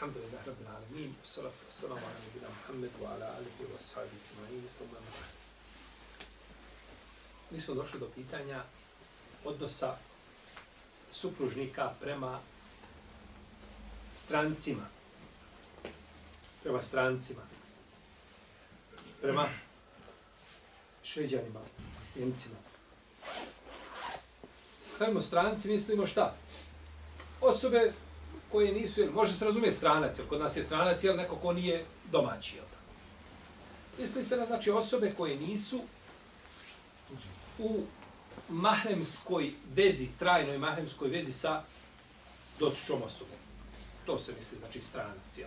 Alhamdulillah Rabbil Alamin Salatu wassalamu ala nabina Muhammed Wa ala alihi wa sahabi Tumani Thumma Mi smo došli do pitanja odnosa supružnika prema strancima. Prema strancima. Prema šveđanima, njemcima. Kajmo stranci, mislimo šta? Osobe koje nisu, može se razumije stranac, jer kod nas je stranac, jel neko ko nije domaći, jel Misli se na znači osobe koje nisu u mahremskoj vezi, trajnoj mahremskoj vezi sa dotičom osobom. To se misli, znači stranci.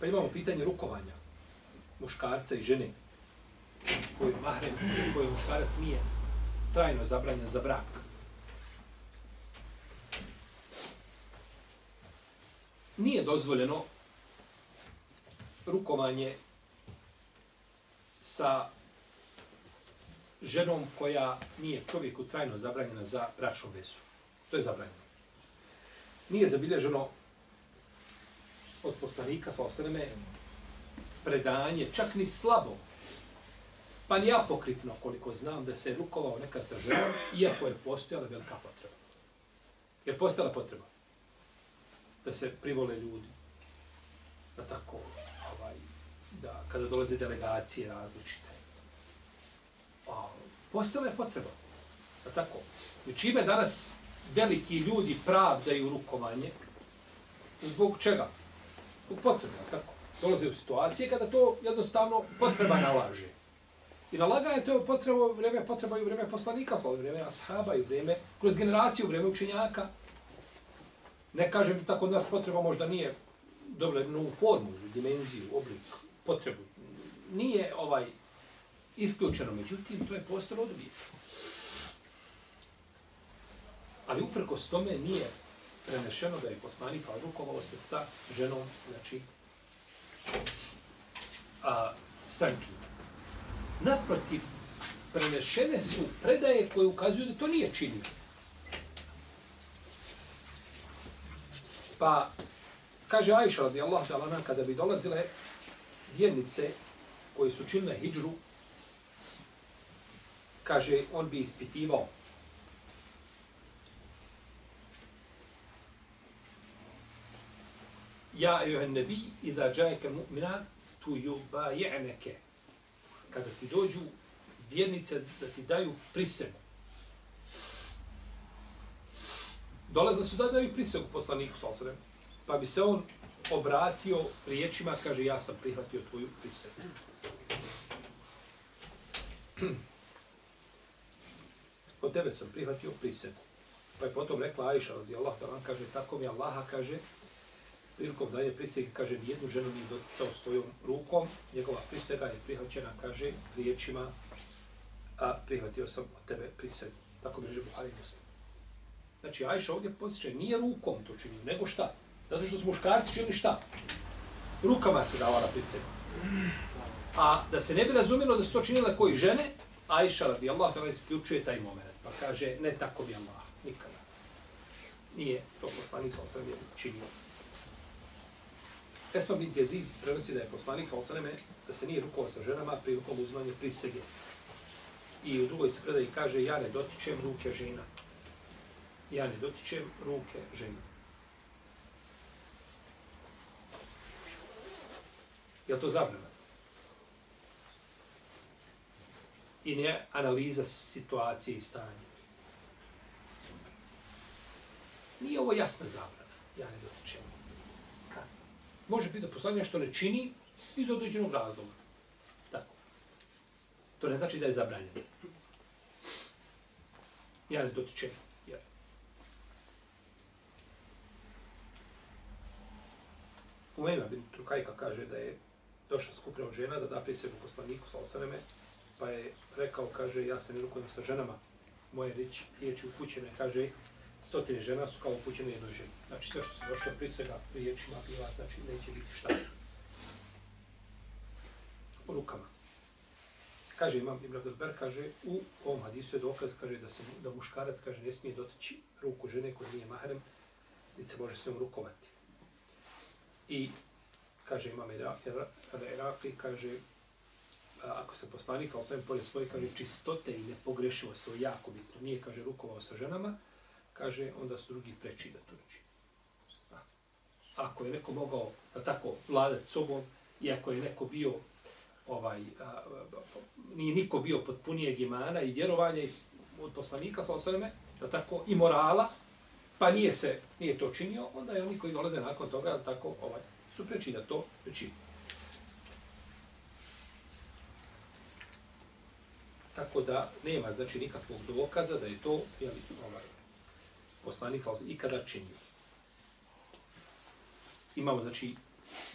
Pa imamo pitanje rukovanja muškarca i žene koji mahrem, koji muškarac nije trajno zabranjen za brak. Nije dozvoljeno rukovanje sa ženom koja nije čovjeku trajno zabranjena za bračnu vezu. To je zabranjeno. Nije zabilježeno od poslanika, sa osreme, predanje, čak ni slabo, pa ni apokrifno, koliko znam, da se rukovao neka sa ženom, iako je postojala velika potreba. Jer postala potreba da se privole ljudi, da tako, ovaj, da kada dolaze delegacije različite, a, postala je potreba. Da tako. I čime danas veliki ljudi pravdaju rukovanje? Zbog čega? Zbog potreba, tako. Dolaze u situacije kada to jednostavno potreba nalaže. I nalaganje to je potreba, vreme potreba i vreme poslanika, svoje vreme ashaba i vreme, kroz generaciju, vreme učenjaka. Ne kažem da tako od nas potreba možda nije dobro u formu, dimenziju, oblik, potrebu. Nije ovaj isključeno, međutim, to je postalo od uvijek. Ali uprkos tome nije prenešeno da je poslanik rukovao se sa ženom, znači, a, stranki. Naprotiv, prenešene su predaje koje ukazuju da to nije činio. Pa, kaže Aisha radijallahu ta'ala, kada bi dolazile vjernice koje su činile hijđru, kaže, on bi ispitivao. Ja, ejuhen nebi, i da džajke mu'mina, tu jubaji'neke. Kada ti dođu vjernice da ti daju prisegu. Dolaze su da daju prisegu poslaniku, Salsarem. pa bi se on obratio riječima, kaže, ja sam prihvatio tvoju prisegu. od tebe sam prihvatio prisegu. Pa je potom rekla Aisha, radi Allah, kaže, tako mi Allaha kaže, prilikom daje prisege, kaže, nijednu ženu nije doticao svojom rukom, njegova prisega je prihvaćena, kaže, riječima, a prihvatio sam od tebe prisegu. Tako bi reže Buhari Muslim. Znači, Ajša ovdje posjeća, nije rukom to čini, nego šta? Zato što su muškarci činili šta? Rukama se davala prisegu. A da se ne bi razumjelo da su to činile koji žene, Ajša radi Allah, tada isključuje taj moment. Pa kaže, ne tako bi Allah, nikada. Nije to poslanik sa osreme činio. Esma bin Jezid prenosi da je poslanik sa osaneme da se nije rukovao sa ženama prilikom uzmanja prisege. I u drugoj se predaji kaže, ja ne dotičem ruke žena. Ja ne dotičem ruke žena. Je to zabrana? i ne analiza situacije i stanja. Nije ovo jasna zabrana, ja ne dotičem može biti da poslanik što ne čini iz određenog razloga. Tako. To ne znači da je zabranjeno. Ja ne dotičem. Ja. U Mejma bin Trukajka kaže da je došla skupina žena da da prisjebu poslaniku sa osvrame, pa je rekao, kaže, ja se ne rukujem sa ženama, moje riječi, riječi upućene, kaže, stotine žena su kao upućene jednoj ženi. Znači, sve što se došlo prisega riječima bila, znači, neće biti šta. U rukama. Kaže, imam Ibn Abdelber, kaže, u ovom hadisu je dokaz, kaže, da se da muškarac, kaže, ne smije dotići ruku žene koja nije mahrem, niti se može s njom rukovati. I, kaže, imam Iraqi, kaže, ako se poslanik, ali sve polje svoje, kaže, čistote i nepogrešivost, to je jako bitno. Nije, kaže, rukovao sa ženama, kaže, onda su drugi preči da to uči. Ako je neko mogao, da tako, vladati sobom, i ako je neko bio, ovaj, a, a, a, nije niko bio potpunije imana i vjerovanja od poslanika, sa osvrame, da tako, i morala, pa nije se, nije to činio, onda je oni koji dolaze nakon toga, da tako, ovaj, su preči da to čini. Tako da nema znači nikakvog dokaza da je to jeli, ovaj, poslanik sallallahu ikada činio. Imamo znači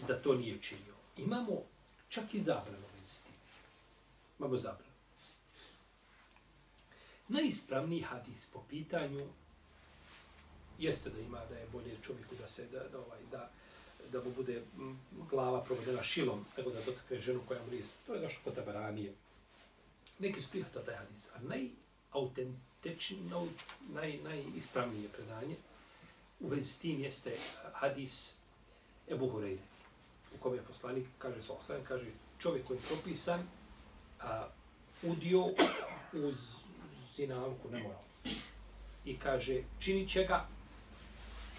da to nije činio. Imamo čak i zabranu isti. Imamo zabranu. Najispravniji hadis po pitanju jeste da ima da je bolje čovjeku da se da, da ovaj da da mu bude glava provedena šilom nego da dotakne ženu koja mu. To je došlo kod tabaranije. Neki su prihvatali taj hadis, a autentično, naj, najispravnije predanje u vezi s tim jeste hadis Ebu Hureyre, u kome je poslanik, kaže sa osvijem, kaže čovjek koji je propisan a, udio uz zinalku ne mora. I kaže, čini će ga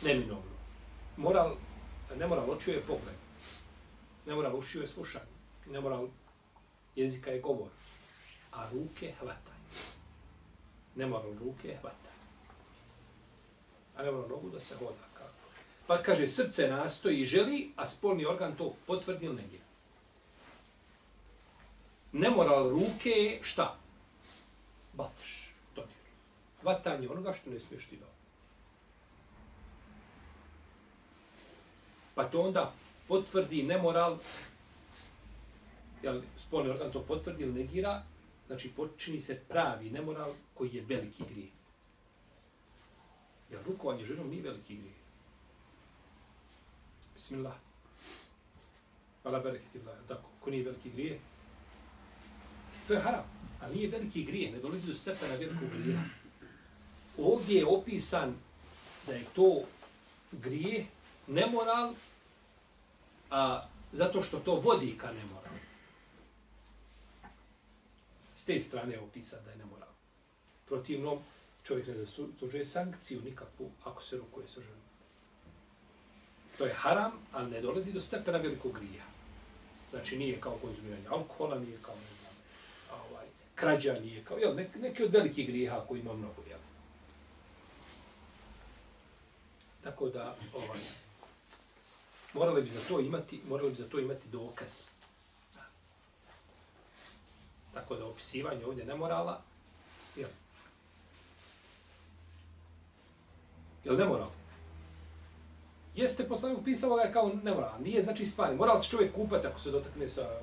neminovno. Moral, ne mora očuje je pogled. Ne mora ušio je slušanje. Ne mora jezika je govor a ruke hvata. Ne ruke hvata. A ne nogu da se hoda kako. Pa kaže, srce nastoji i želi, a spolni organ to potvrdi ili negira. Nemoral ruke ruke šta? Bataš. Dodir. Hvatanje onoga što ne smiješ ti do. Pa to onda potvrdi nemoral, jel, spolni organ to potvrdi ili negira, znači počini se pravi nemoral koji je veliki grijeh. Jer rukovanje ženom nije veliki grijeh. Bismillah. Hvala bereketillah. Tako, ko nije veliki grijeh? To je haram. A nije veliki grijeh. Ne dolazi do stepena velikog grijeha. Ovdje je opisan da je to grijeh, nemoral, a, zato što to vodi ka nemoral s te strane je opisan da je nemoral. Protivno, čovjek ne zaslužuje sankciju nikakvu ako se rukuje sa ženom. To je haram, ali ne dolazi do stepena velikog grija. Znači nije kao konzumiranje alkohola, nije kao ne znam, ovaj, krađa, nije kao, jel, nek, neki od velikih grijeha koji ima mnogo, jel. Tako da, ovaj, morali bi za to imati, morali bi za to imati dokaz. Tako da opisivanje ovdje nemorala, jel? Jel nemoral? Jeste poslanik upisao ga kao nemoral. Nije znači stvari. Moral se čovjek kupati ako se dotakne sa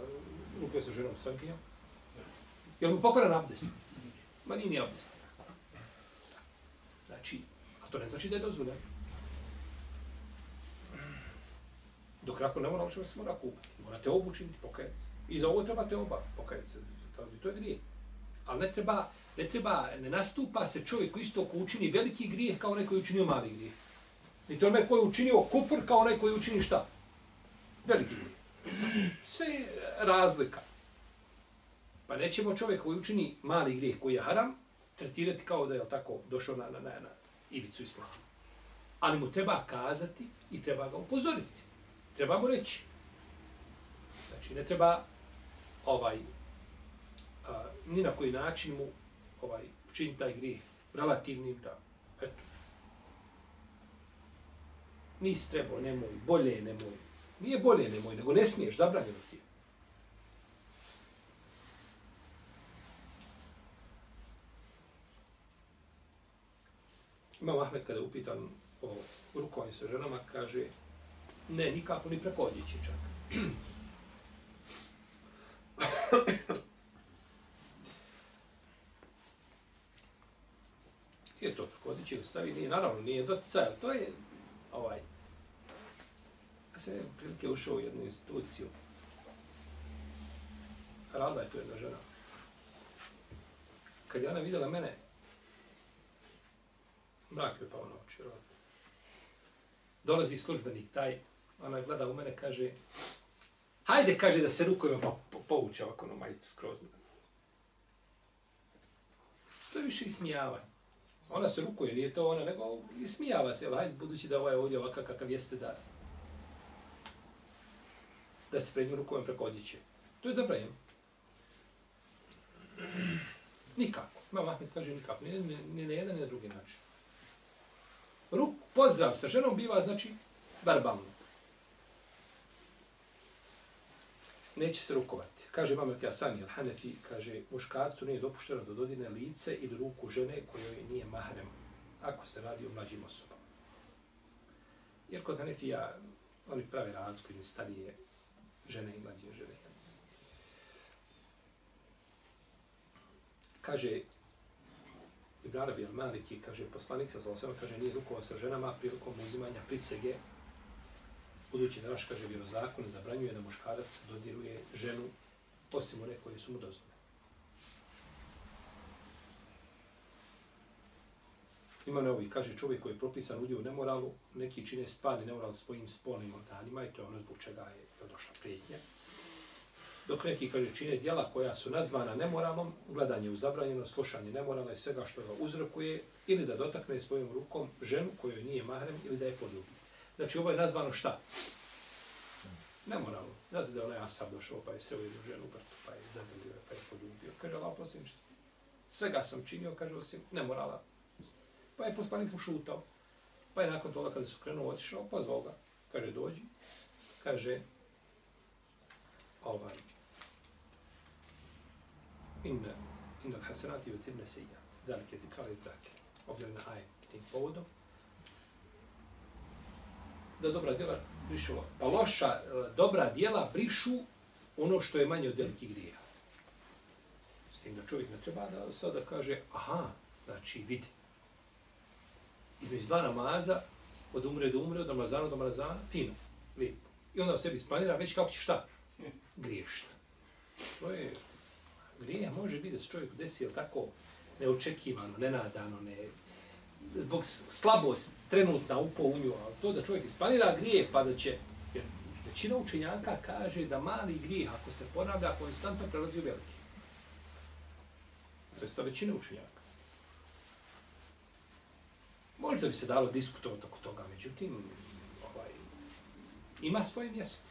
ruke sa ženom strankinjom. Jel mu pokoran abdest? Ma nije ni abdest. Znači, a to ne znači da je dozvoljeno. Dok ako ne mora, se mora kupati. Morate obučiti, pokajati se. I za ovo trebate oba pokajati se to, to je grijeh. Ali ne treba, ne treba, ne nastupa se čovjek koji isto učini veliki grijeh kao onaj koji učinio mali grijeh. I to je koji je učinio kufr kao onaj koji učini šta? Veliki grijeh. Sve je razlika. Pa nećemo čovjek koji učini mali grijeh koji je haram, tretirati kao da je tako došao na, na, na, na ivicu islama. Ali mu treba kazati i treba ga upozoriti. Treba mu reći. Znači, ne treba ovaj ni na koji način mu ovaj čini taj grijeh. Relativnim da eto. Nis trebao nemoj bolje nemoj. Nije bolje nemoj nego ne smiješ zabranjeno ti Imam Ahmed kada je upitan o rukovanju sa ženama, kaže Ne, nikako ni preko odjeće čak. Ti je to preko odjeće nije, naravno, nije doticaj, to je ovaj, ja sam prilike ušao u jednu instituciju, radila je to jedna žena. Kad je ona vidjela mene, mrak je pao na oči, vjerovatno. Dolazi službenik taj, ona gleda u mene, kaže, hajde, kaže, da se rukujemo, pa po, povuče ovako na majicu skroz. To je više ismijavanje. Ona se rukuje, nije to ona, nego smijava se, jel, hajde, budući da ovaj ovdje ovakav kakav jeste da da se pred njim rukujem preko odjeće. To je zabranjeno. Nikako. Imam Ahmed kaže nikako. Ni, ni, ni na jedan, ni na drugi način. Ruk, pozdrav sa ženom biva, znači, verbalno. Neće se rukovati. Kaže Mamet Jasani al-Hanefi, kaže, muškarcu nije dopušteno da dodine lice ili ruku žene kojoj nije mahrem, ako se radi o mlađim osobama. Jer kod Hanefija oni prave razliku ili starije žene i mlađe žene. Kaže Ibn Arabi al-Maliki, kaže poslanik sa osama, kaže nije rukovao sa ženama prilikom uzimanja prisege, budući da naš, kaže, vjerozakon zabranjuje da muškarac dodiruje ženu osim one koje su mu dozvoljene. Ima ne kaže čovjek koji je propisan udje u nemoralu, neki čine stvarni nemoral svojim spolnim organima i to je ono zbog čega je došla prijetnja. Dok neki, kaže, čine dijela koja su nazvana nemoralom, gledanje u zabranjeno, slušanje nemorala i svega što ga uzrokuje, ili da dotakne svojom rukom ženu kojoj nije mahrem ili da je poljubi. Znači, ovo je nazvano šta? Nemoralno. Znate da je onaj Asab došao pa je se uvidio ženu u vrtu, pa je zadoljio, pa je poljubio. Kaže, Allah posljednič, svega sam činio, kaže, osim nemorala. Pa je poslanik mu šutao. Pa je nakon toga kada su krenuo otišao, pozvao ga. Kaže, dođi. Kaže, ovaj, inna, inna hasanati u thibne sija. Dalike ti kali zake. Objavljena aj tim povodom. Da dobra djela brišu, pa loša, e, dobra djela brišu ono što je manje od velikih grija. S tim da čovjek ne treba da sada kaže, aha, znači vidi, između dva namaza, od umre do umre, od Ramazana do Ramazana, fino, lijepo. I onda u sebi isplanira već kako će šta? Griješno. To je, grije može biti da se čovjek desi, jel tako, neočekivano, nenadano, ne, zbog slabost trenutna u nju, ali to da čovjek isplanira grije, pa da će, jer većina učenjaka kaže da mali grijeh, ako se ponavlja, konstantno prelazi u veliki. To je većina učenjaka. Možda bi se dalo diskutovati oko toga, međutim, ovaj, ima svoje mjesto.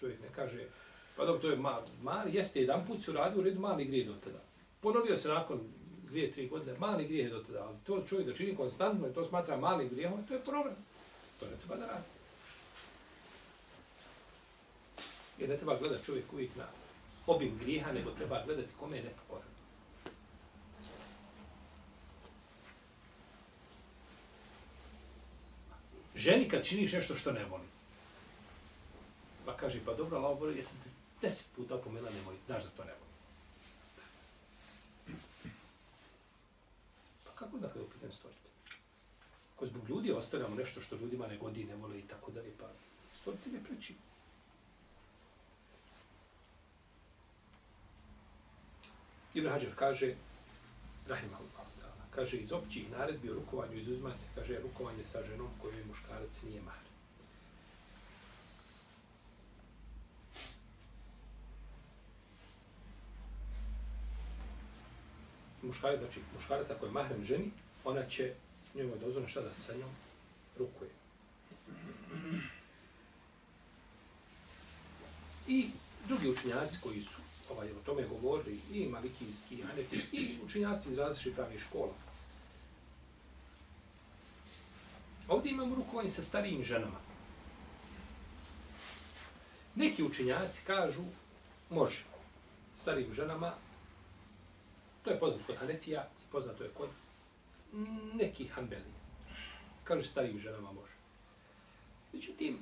Čovjek ne kaže, pa dobro, to je mali, mali jeste jedan put su radio u redu mali grije do tada. Ponovio se nakon dvije, tri godine, mali grijeh do tada, ali to čovjek da čini konstantno i to smatra mali grijehom, to je problem. To ne treba da radi. Jer ne treba gledati čovjek uvijek na obim grijeha, nego treba gledati kome je nepokoran. ženi kad činiš nešto što ne voli. Pa kaže, pa dobro, Allah voli, ja te deset puta opomela, nemoj, znaš da to ne voli. Pa kako da kada pitanju stvoriti? Ko zbog ljudi ostavljamo nešto što ljudima ne godi, ne vole i tako dalje, pa stvoritelj je preći. Ibn Hajar kaže, Rahim Allah, kaže iz općih naredbi o rukovanju izuzima se, kaže rukovanje sa ženom kojoj muškarac nije mahar. Muškarac, znači muškarac ako je mahrem ženi, ona će njemu je dozvoljeno šta da se sa njom rukuje. I drugi učinjaci koji su ovaj, o tome govorili i malikijski, i hanefijski, i učinjaci iz različitih pravih škola. Ovdje imamo rukovanje sa starijim ženama. Neki učinjaci kažu, može, starijim ženama, to je poznato kod Hanefija i poznato je kod nekih Hanbeli. Kažu, starijim ženama može. Međutim,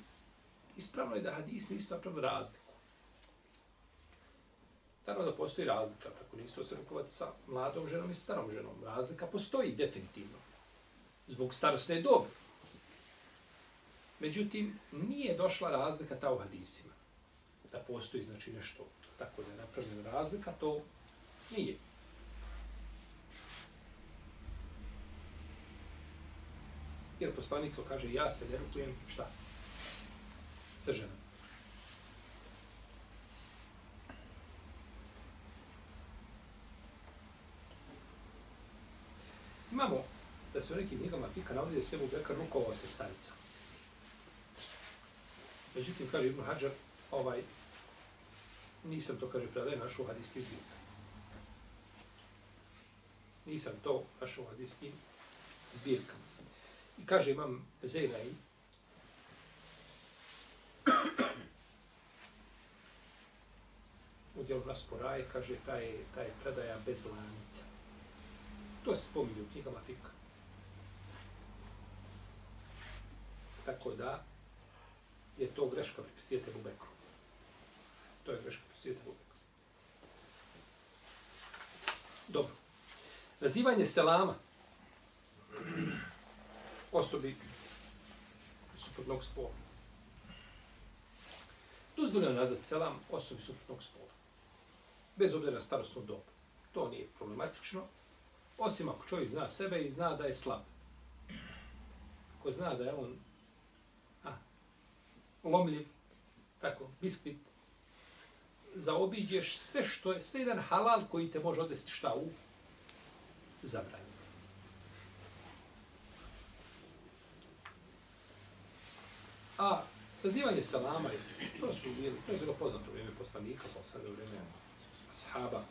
ispravno je da hadis nisu napravili razliku. Naravno da postoji razlika, tako nisu se rukovati sa mladom ženom i starom ženom. Razlika postoji definitivno. Zbog starostne dobe. Međutim, nije došla razlika ta u hadisima. Da postoji, znači, nešto tako da je napravljena razlika, to nije. Jer poslanik to kaže, ja se ne rukujem, šta? Sa ženom. Imamo da se u nekim knjigama fika navodi da se Ebu Bekar rukovao se starica. Međutim, kaže Ibn Hajar, ovaj, nisam to, kaže, predaje našu hadijski zbirka. Nisam to našao hadijski zbirka. I kaže imam Zejnaj, u djelu rasporaje, kaže, ta je, ta je predaja bez lanica. To se spominje u knjigama Fika. Tako da je to greška pripisujete Bubekru. To je greška pripisujete Bubekru. Dobro. Nazivanje selama osobi suprotnog spola. Dozvoljeno nazvati selam osobi suprotnog spola. Bez obzira na starostnu dobu. To nije problematično. Osim ako čovjek zna sebe i zna da je slab. Ako zna da je on a, lomljiv, tako, biskvit, zaobiđeš sve što je, sve jedan halal koji te može odvesti šta u zabranju. A zazivanje salama, to su bili, to je bilo poznato u vrijeme poslanika, pa sa sada u vrijeme ashaba.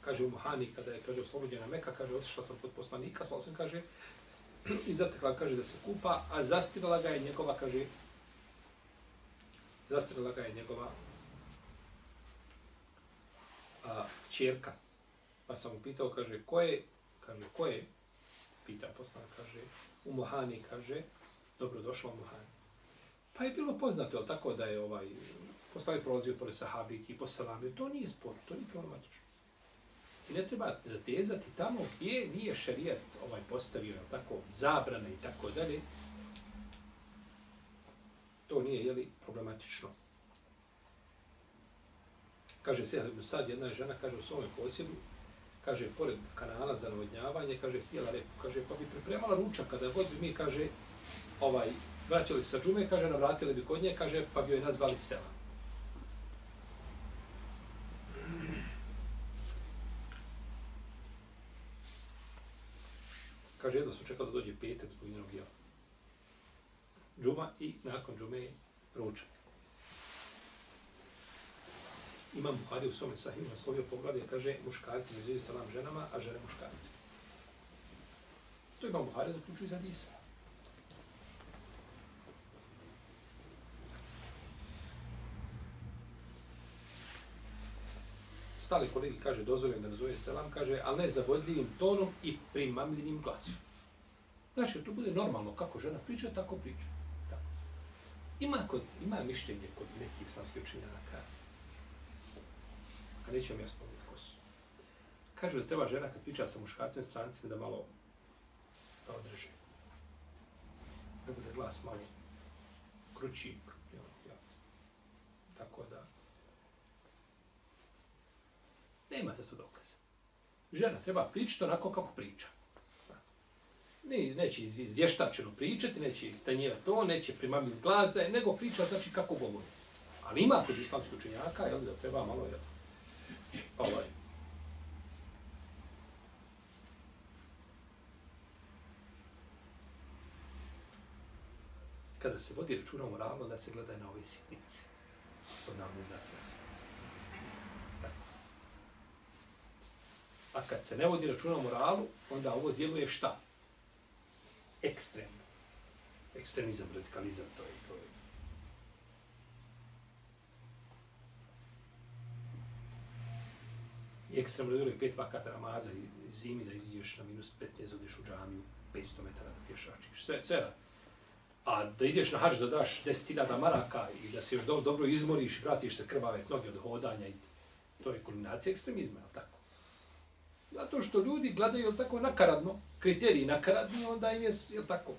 Kaže u Muhani, kada je, kaže, oslobođena Meka, kaže, otišla sam kod poslanika, sa osam, kaže, i zatekla, kaže, da se kupa, a zastirala ga je njegova, kaže, zastirala ga je njegova a, čerka. Pa sam mu pitao, kaže, ko je, kaže, ko je, pita poslanik, kaže, u Muhani, kaže, dobrodošla u Muhani. Pa je bilo poznato, jel tako, da je ovaj, poslanik prolazio pored sahabiki i posalamio, to nije spor, to nije problematično. Ono I ne treba zatezati tamo gdje nije šerijat ovaj postavio, jel tako, zabrane i tako dalje. To nije, jeli, problematično. Kaže se, sad jedna je žena, kaže u svome posjedu, kaže, pored kanala za navodnjavanje, kaže, sjela repu, kaže, pa bi pripremala ručak, kada god bi mi, kaže, ovaj, vraćali sa džume, kaže, navratili bi kod nje, kaže, pa bi joj nazvali sela. Kaže, jedno smo čekali da dođe petak zbog njenog jela. Džuma i nakon džume je ručak. Imam Buhari u svome sahimu naslovio poglavlje, kaže, muškarci među salam ženama, a žene muškarci. To imam Buhari zaključuje za Disa. Stali kolegi kaže dozvoljeno da nazove selam, kaže, ali ne zavodljivim tonom i primamljivim glasom. Znači, to bude normalno, kako žena priča, tako priča. Tako. Ima, kod, ima mišljenje kod nekih islamskih učenjaka, a neću vam ja spomenuti ko su. Kažu da treba žena kad priča sa muškarcem strancima da malo da održe. Da bude glas malo krući, Nema za to dokaza. Žena treba pričati onako kako priča. Ne, neće izvještačeno pričati, neće istanjivati to, neće primamiti glas, da nego priča znači kako govori. Ali ima kod islamskih učenjaka, jel, da treba malo, jel, ovaj, kada se vodi računa o moralu, da se gleda na ove sitnice. Pod navodnizacijom sitnice. A kad se ne vodi računa o moralu, onda ovo djeluje šta? Ekstremno. Ekstremizam, radikalizam, to je. To je. I ekstremno djeluje pet vakata namaza i zimi da iziđeš na minus 15, odeš u džamiju, 500 metara da pješačiš. Sve, sve A da ideš na hađ da daš 10.000 maraka i da se još do, dobro izmoriš, vratiš se krvave noge od hodanja i to je kulminacija ekstremizma, je tako? Zato što ljudi gledaju, je tako, nakaradno, kriteriji nakaradni, onda im je, je tako?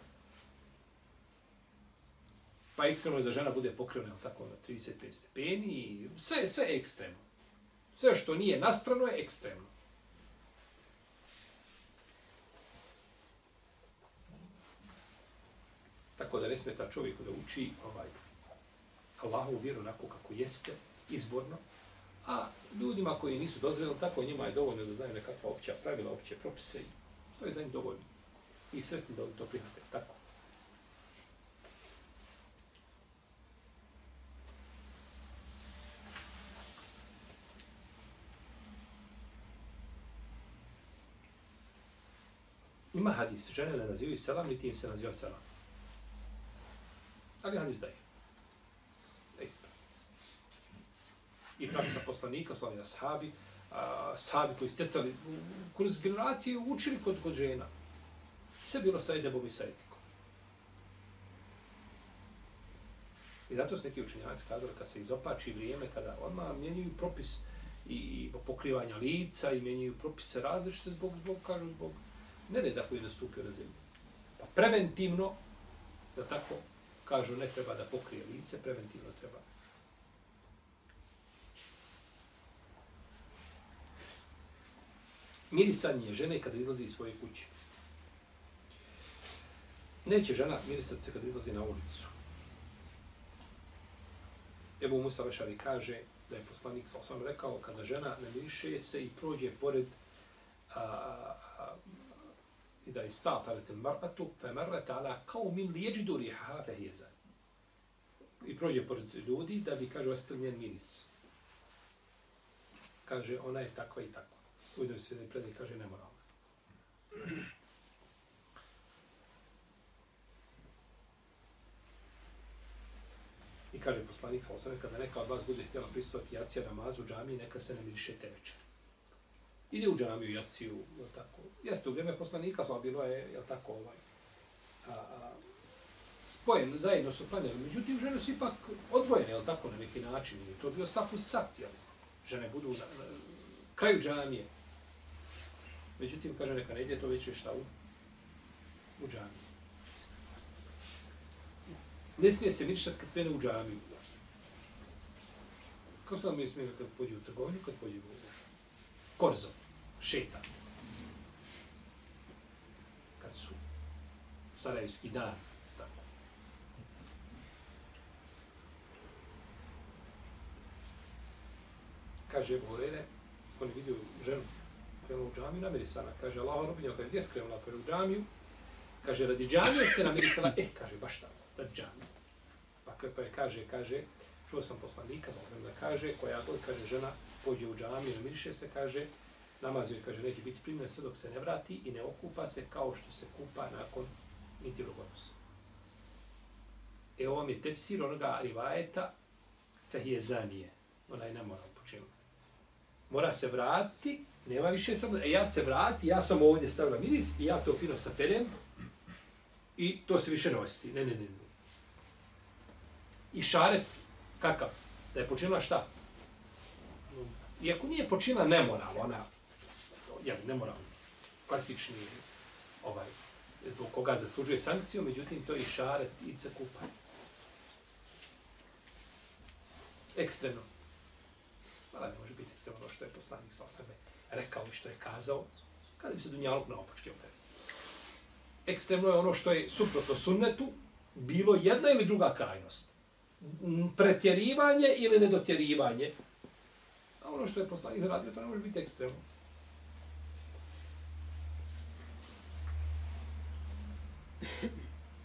Pa ekstremno je da žena bude pokrivena, tako, na 35 stepeni i sve, sve je ekstremno. Sve što nije nastrano je ekstremno. Tako da ne smeta čovjeku da uči ovaj Allahovu vjeru onako kako jeste, izborno, a ljudima koji nisu dozreli, tako njima je dovoljno da znaju nekakva opća pravila, opće propise i to je za njih dovoljno. I sretni da to prihvate. Tako. Ima hadis, žene ne nazivaju selam, niti im se naziva selam. Ali hadis daje. Da ispravo. I praksa poslanika, slavni ashabi, a, sahabi koji stjecali kroz generacije učili kod, kod žena. Sve bilo sa edebom i sa etikom. I zato su neki učenjaci kazali kad se izopači vrijeme, kada odmah mijenjuju propis i pokrivanja lica i mijenjuju propise različite zbog, zbog, kažu, zbog ne da koji je nastupio na zemlji. Pa preventivno, da tako kažu, ne treba da pokrije lice, preventivno treba. mirisanje žene kada izlazi iz svoje kuće. Neće žena mirisati se kada izlazi na ulicu. Ebu Musa Vešari kaže da je poslanik sa osam rekao kada žena ne miriše se i prođe pored a, i da je sta farete mrtu fe mrrete ala kao min lijeđidu riha fehjeza. I prođe pored ljudi da bi kaže ostavljen miris. Kaže ona je takva i takva. U jednoj se ne predaj, kaže, nemoralna. I kaže poslanik, sa osam, kada neka od vas bude htjela pristovati jacija namazu u džamiji, neka se ne miriše večer ide u džamiju, jaciju, jel tako. Jeste, u vrijeme poslanika sva bilo je, je tako, ovaj, a, a, spojen, zajedno su planjali. Međutim, žene su ipak odvojene, je tako, na neki način. I to je bio sap u sap, jel? Žene budu na, na, kraju džamije. Međutim, kaže, neka ne ide to već šta u, u džamiju. Ne smije se mišljati kad krene u džamiju. Kako se vam je smije kad pođe u trgovinu, kad pođe u korzo, šeta. Kad su Sarajevski dan, tako. Kaže Borere, on je vidio ženu krenula u džamiju, namirisana. Kaže Allah, robinja, kaže, gdje skrenula Kaže, u džamiju? Kaže, radi džamije se namirisala, E, kaže, baš tamo, radi džamije. Pa, pa je kaže, kaže, čuo sam poslanika, znam da kaže, koja god, kaže, žena pođe u džamiju, miriše se, kaže, namaz joj, kaže, neće biti primljen sve dok se ne vrati i ne okupa se kao što se kupa nakon intimnog odnosa. E ovo mi je tefsir onoga rivajeta fehije zanije. Ona je ne mora počinu. Mora se vratiti, nema više samo, e ja se vrati, ja sam ovdje stavila miris i ja to fino saperem i to se više nosi. Ne, ne, ne, ne. I šaret, kakav? Da je počinila šta? Iako nije počinila nemoral, ona jel, nemoral, klasični, ovaj, zbog koga zaslužuje sankciju, međutim, to je i šaret i se kupanje. Ekstremno. Mala ne može biti ekstremno ono što je poslanik sa osrebe rekao i što je kazao, kada bi se Dunjaluk na opačke oferiti. Ekstremno je ono što je suprotno sunnetu, bilo jedna ili druga krajnost. Mm, pretjerivanje ili nedotjerivanje, A ono što je poslanik zaradio, to ne može biti ekstremno.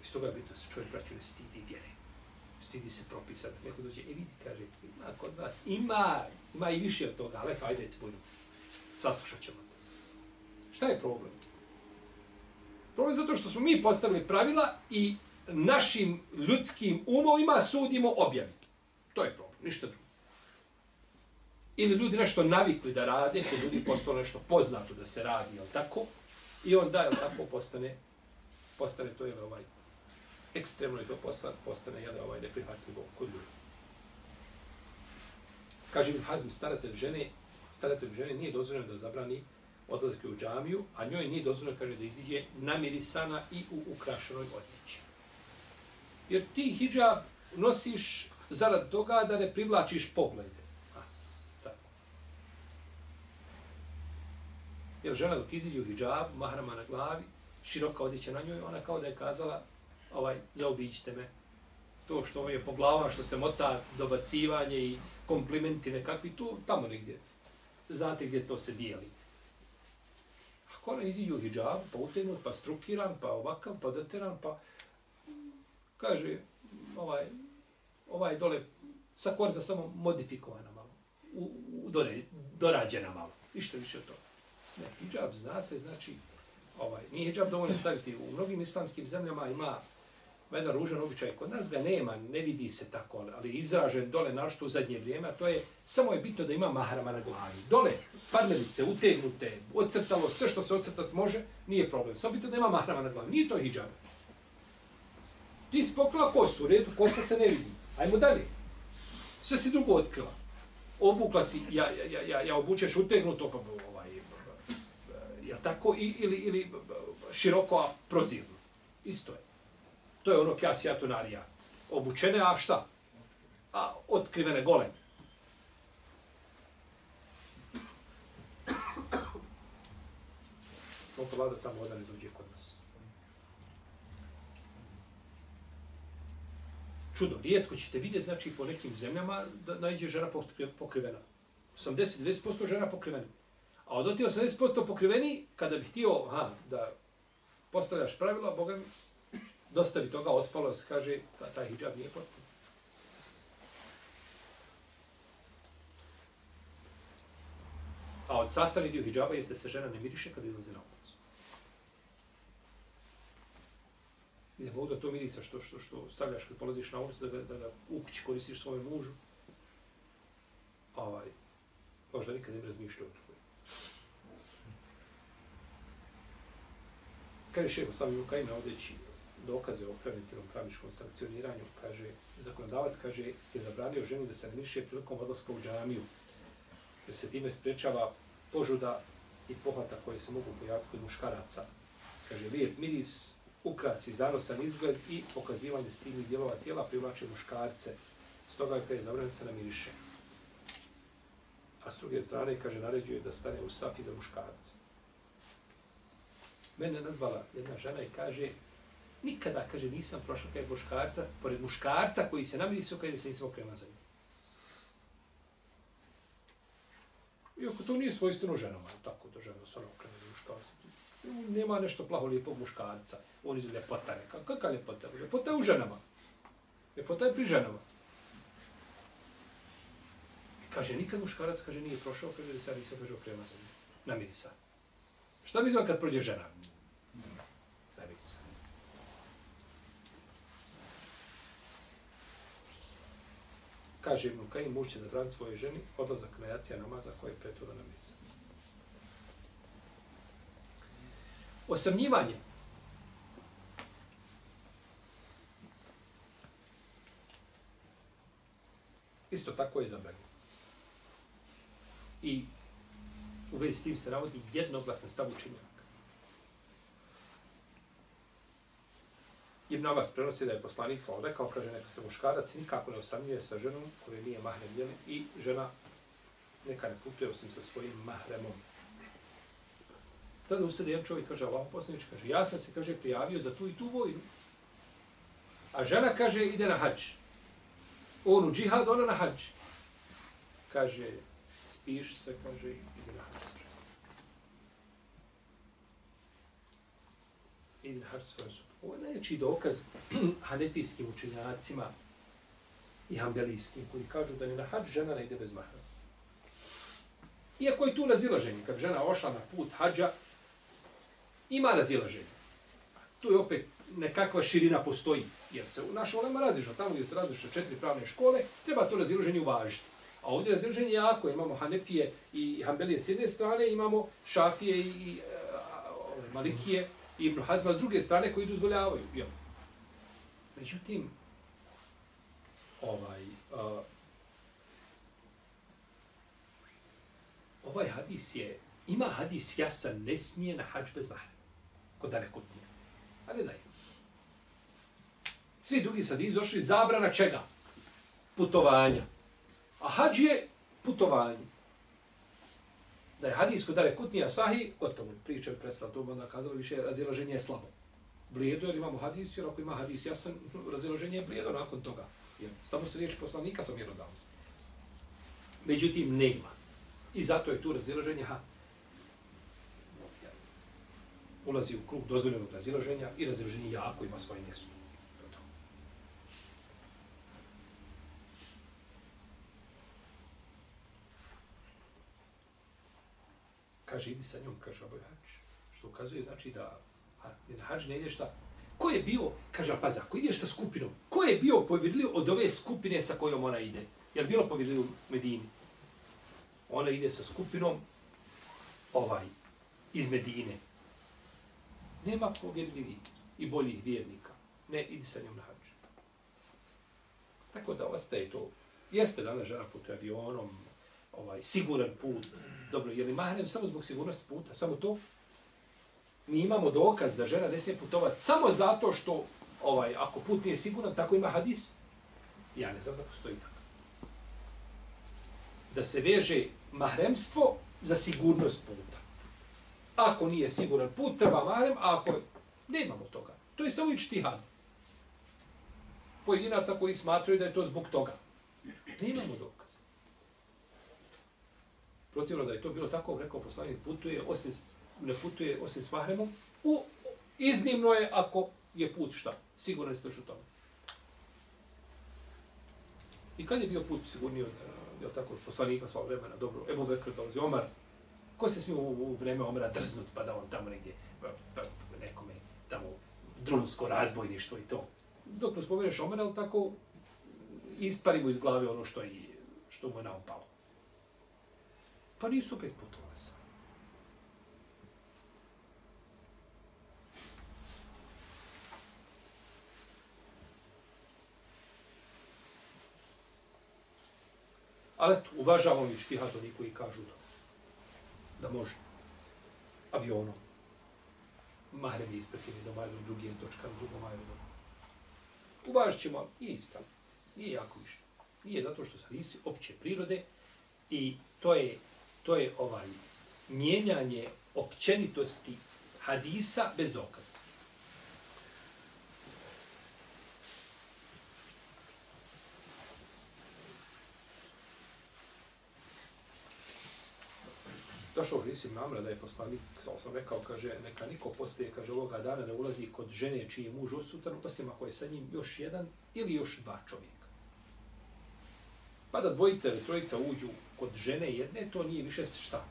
Iz toga je bitno se čovjek braću ne stidi vjere. Stidi se propisati. Neko dođe, e vidi, kaže, ima kod vas, ima, ima i više od toga, ali eto, ajde, recimo, saslušat ćemo te. Šta je problem? Problem je zato što smo mi postavili pravila i našim ljudskim umovima sudimo objavi. To je problem, ništa drugo. Ili ljudi nešto navikli da rade, kod ljudi postalo nešto poznato da se radi, jel tako? I onda, jel tako, postane, postane to, jel ovaj, ekstremno je to postane, postane jel ovaj, neprihvatljivo kod ljudi. Kaže mi Hazm, staratelj žene, staratelju žene nije dozvoljeno da zabrani odlazak u džamiju, a njoj nije dozvoljeno, kaže, da iziđe namirisana i u ukrašenoj odjeći. Jer ti hijab nosiš zarad toga da ne privlačiš pogled. Jer žena dok iziđe u hijab, mahrama na glavi, široka odjeća na njoj, ona kao da je kazala, ovaj, zaobiđite me. To što je po glavama, što se mota dobacivanje i komplimenti nekakvi, tu, tamo negdje znate gdje to se dijeli. Ako ona iziđu hijab, pa utegnu, pa strukiran, pa ovakav, pa doteran, pa kaže, ovaj, ovaj dole, sa korza samo modifikovana malo, u, u dole, dorađena malo, ništa više od toga. Ne, hijab zna se, znači, ovaj, nije hijab dovoljno staviti u mnogim islamskim zemljama, ima ima jedan ružan običaj, kod nas ga nema, ne vidi se tako, ali izražen dole našto u zadnje vrijeme, a to je, samo je bitno da ima mahrama na glavi. Dole, parmelice, utegnute, ocrtalo, sve što se ocrtat može, nije problem. Samo bitno da ima mahrama na glavi. Nije to hijab. Ti si pokrila kosu, u redu, kosa se ne vidi. Ajmo dalje. Sve si drugo otkrila. Obukla si, ja, ja, ja, ja obučeš utegnuto, pa ovaj, ja tako, ili, ili široko, a prozirno. Isto je. To je ono kjasijatu narija. Obučene, a šta? A otkrivene gole. Koliko pa vlada tamo voda ne dođe kod nas. Čudo, rijetko ćete vidjeti, znači po nekim zemljama da najde žena pokrivena. 80-20% žena pokrivena. A od oti 80% pokriveni, kada bih htio aha, da postavljaš pravila, Boga mi, dosta bi toga otpalo da se kaže da taj hijab nije potpun. A od sastavni dio hijaba jeste se žena ne miriše kada izlazi na ulicu. Ne mogu da to mirisa što, što, što stavljaš kad polaziš na ulicu da, ga, da ga u kući koristiš svojom mužu. Ovaj, možda nikad ne bi razmišljao o tvoju. Kaže šeho, sam je u kajme odeći dokaze o preventivnom pravničkom sankcioniranju, kaže, zakonodavac kaže, je zabranio ženi da se niše prilikom odlaska u džamiju, jer se time sprečava požuda i pohvata koje se mogu pojaviti kod muškaraca. Kaže, lijep miris, ukras i zanosan izgled i pokazivanje stilnih dijelova tijela privlače muškarce. Stoga je kada je zabranio se namiriše. A s druge strane, kaže, naređuje da stane u safi za muškarce. Mene je nazvala jedna žena i kaže, Nikada, kaže, nisam prošao kaj muškarca, pored muškarca koji se namirisio, kaže, se nisam okrema za njim. Iako to nije svojstveno ženama, tako da žena se ono okrema za muškarca. Nema nešto plaho lijepog muškarca. On je ljepota neka. Kaka ljepota? Ljepota je u ženama. Ljepota je pri ženama. Kaže, nikad muškarac, kaže, nije prošao, kaže, se nisam prošao okrema za njim. Namirisa. Šta mi znam kad prođe žena? kaže Ibn Kajim, muž će zabraniti svoje ženi odlazak na jacija namaza koje je pretvora na mjese. Osamnjivanje. Isto tako je zabranjeno. I u vezi s tim se navodi jednoglasan stav učinjenja. Ibn Abbas prenosi da je poslanik pa Allah rekao, kaže, neka se muškarac nikako ne osamljuje sa ženom koja nije mahrem, jel? I žena neka ne putuje osim sa svojim mahremom. Tada ustade jedan čovjek, kaže, Allah poslanič, kaže, ja sam se, kaže, prijavio za tu i tu vojnu. A žena, kaže, ide na hađ. On u džihad, ona na hađ. Kaže, spiš se, kaže, ide na hađ. Ide na hađ svoju Ovo je najveći dokaz hanefijskim učenjacima i hambelijskim koji kažu da ni na hađ žena ne ide bez mahrama. Iako je tu razilaženje, kad žena ošla na put hađa, ima razilaženje. Tu je opet nekakva širina postoji, jer se u našoj olema razišla. Tamo gdje se razišla četiri pravne škole, treba to razilaženje uvažiti. A ovdje razilaženje je jako, imamo Hanefije i Hambelije s jedne strane, imamo Šafije i e, Malikije, i Ibn Hazma s druge strane koji dozvoljavaju. Jo. Međutim, ovaj, uh, ovaj hadis je, ima hadis jasan, ne smije na hađ bez mahre. Kod dare kod nije. A gledaj. Svi drugi sad izošli, zabrana čega? Putovanja. A hađ je putovanje. Da je hadis kod dare kutnija sahi, gotovo, priče prestala, to bi onda kazalo više, razilaženje je slabo. Blijedo, jer imamo hadis, jer ako ima hadis jasan, razilaženje je blijedo nakon toga. Jer samo se riječ poslanika sam mjerodavno. Međutim, nema. I zato je tu razilaženje, ha, ulazi u krug dozvoljenog razilaženja i razilaženje jako ima svoje mjesto. Kaže, idi sa njom, kaže, oboj hađ. Što ukazuje, znači da a, na hađ ne ideš šta? Ko je bio, kaže, pa ako ideš sa skupinom, ko je bio povjerljiv od ove skupine sa kojom ona ide? Jel bilo povjerljiv u Medini? Ona ide sa skupinom ovaj, iz Medine. Nema povjerljivih i boljih vjernika. Ne, idi sa njom na hađ. Tako da ostaje to. Jeste danas žena putuje avionom, ovaj, siguran put. Dobro, je li mahrem samo zbog sigurnosti puta? Samo to? Mi imamo dokaz da žena ne smije putovati samo zato što ovaj, ako put nije siguran, tako ima hadis. Ja ne znam da postoji tako. Da se veže mahremstvo za sigurnost puta. Ako nije siguran put, treba mahrem, a ako nemamo toga. To je samo ičtihad. Pojedinaca koji smatraju da je to zbog toga. Nemamo dokaz. Protivno da je to bilo tako, rekao poslanik, putuje, osim, ne putuje osim s mahremom, u, iznimno je ako je put šta? Siguran ste u tome. I kad je bio put sigurniji od je tako, poslanika sva vremena, dobro, Ebu Bekr dolazi, Omar, ko se smije u, u vreme Omara drznut, pa da on tamo negdje, pa, pa nekome, tamo, drunsko razbojništvo i to. Dok mu spomeneš Omara, tako, ispari mu iz glave ono što, je, što mu je naopalo. Pa nisu opet putovali sa. Ali eto, uvažavam i štihad oni koji kažu da, da može. Avionom. Mahrem je ispretili do majlom drugim točkama, drugom majlom. Uvažit ćemo, nije ispravno. Nije jako više. Nije zato što se nisi opće prirode i to je, to je ovaj mijenjanje općenitosti hadisa bez dokaza. došao u Hrisi Mamra da je poslanik, kao sam rekao, kaže, neka niko poslije, kaže, ovoga dana ne ulazi kod žene čiji je muž osutan, poslije ako je sa njim još jedan ili još dva čovjeka. Pa da dvojica ili trojica uđu kod žene jedne, to nije više šta.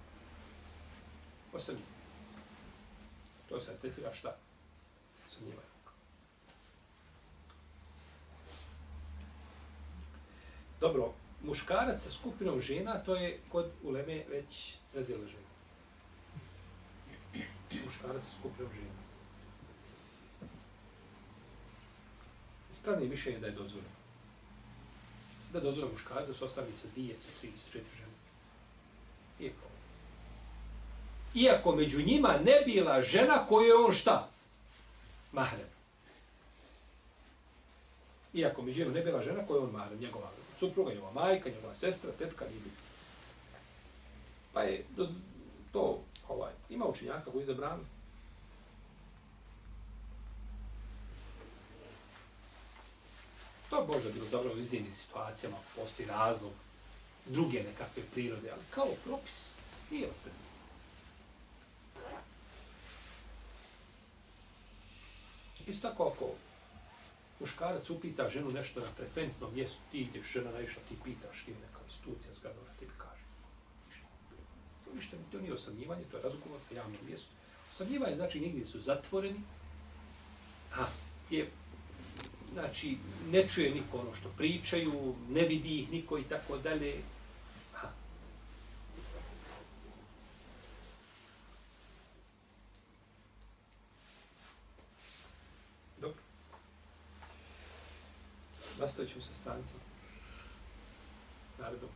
Osam. To se tretira šta? Sa. Dobro, muškarac sa skupinom žena, to je kod uleme već razilaženje. Muškarac sa skupinom žena. Ispravnije mišljenje da je dozvoljeno. Da dozvore muškarac muškarca se ostavi sa dvije, sa tri, sa četiri žene. I. Iako među njima ne bila žena koju je on šta? Mahrem. Iako među njima ne bila žena koju je on mahrem, njegova supruga, njegova majka, njegova sestra, tetka, nije bitno. Pa je to, ovaj, ima učenjaka koji je zabranu. To je možda bilo zabrano u izdjeni situacijama, postoji razlog, druge nekakve prirode, ali kao propis, nije se. Isto tako ako muškarac upita ženu nešto na frekventnom mjestu, ti ideš, žena naišla, ti pitaš, ti neka institucija zgradova, ti bi kaže. To ništa, to nije osamljivanje, to je razgovor na javnom mjestu. Osamljivanje znači negdje su zatvoreni, a je, znači, ne čuje niko ono što pričaju, ne vidi ih niko i tako dalje. Nastavit ćemo sa strancem. Narednog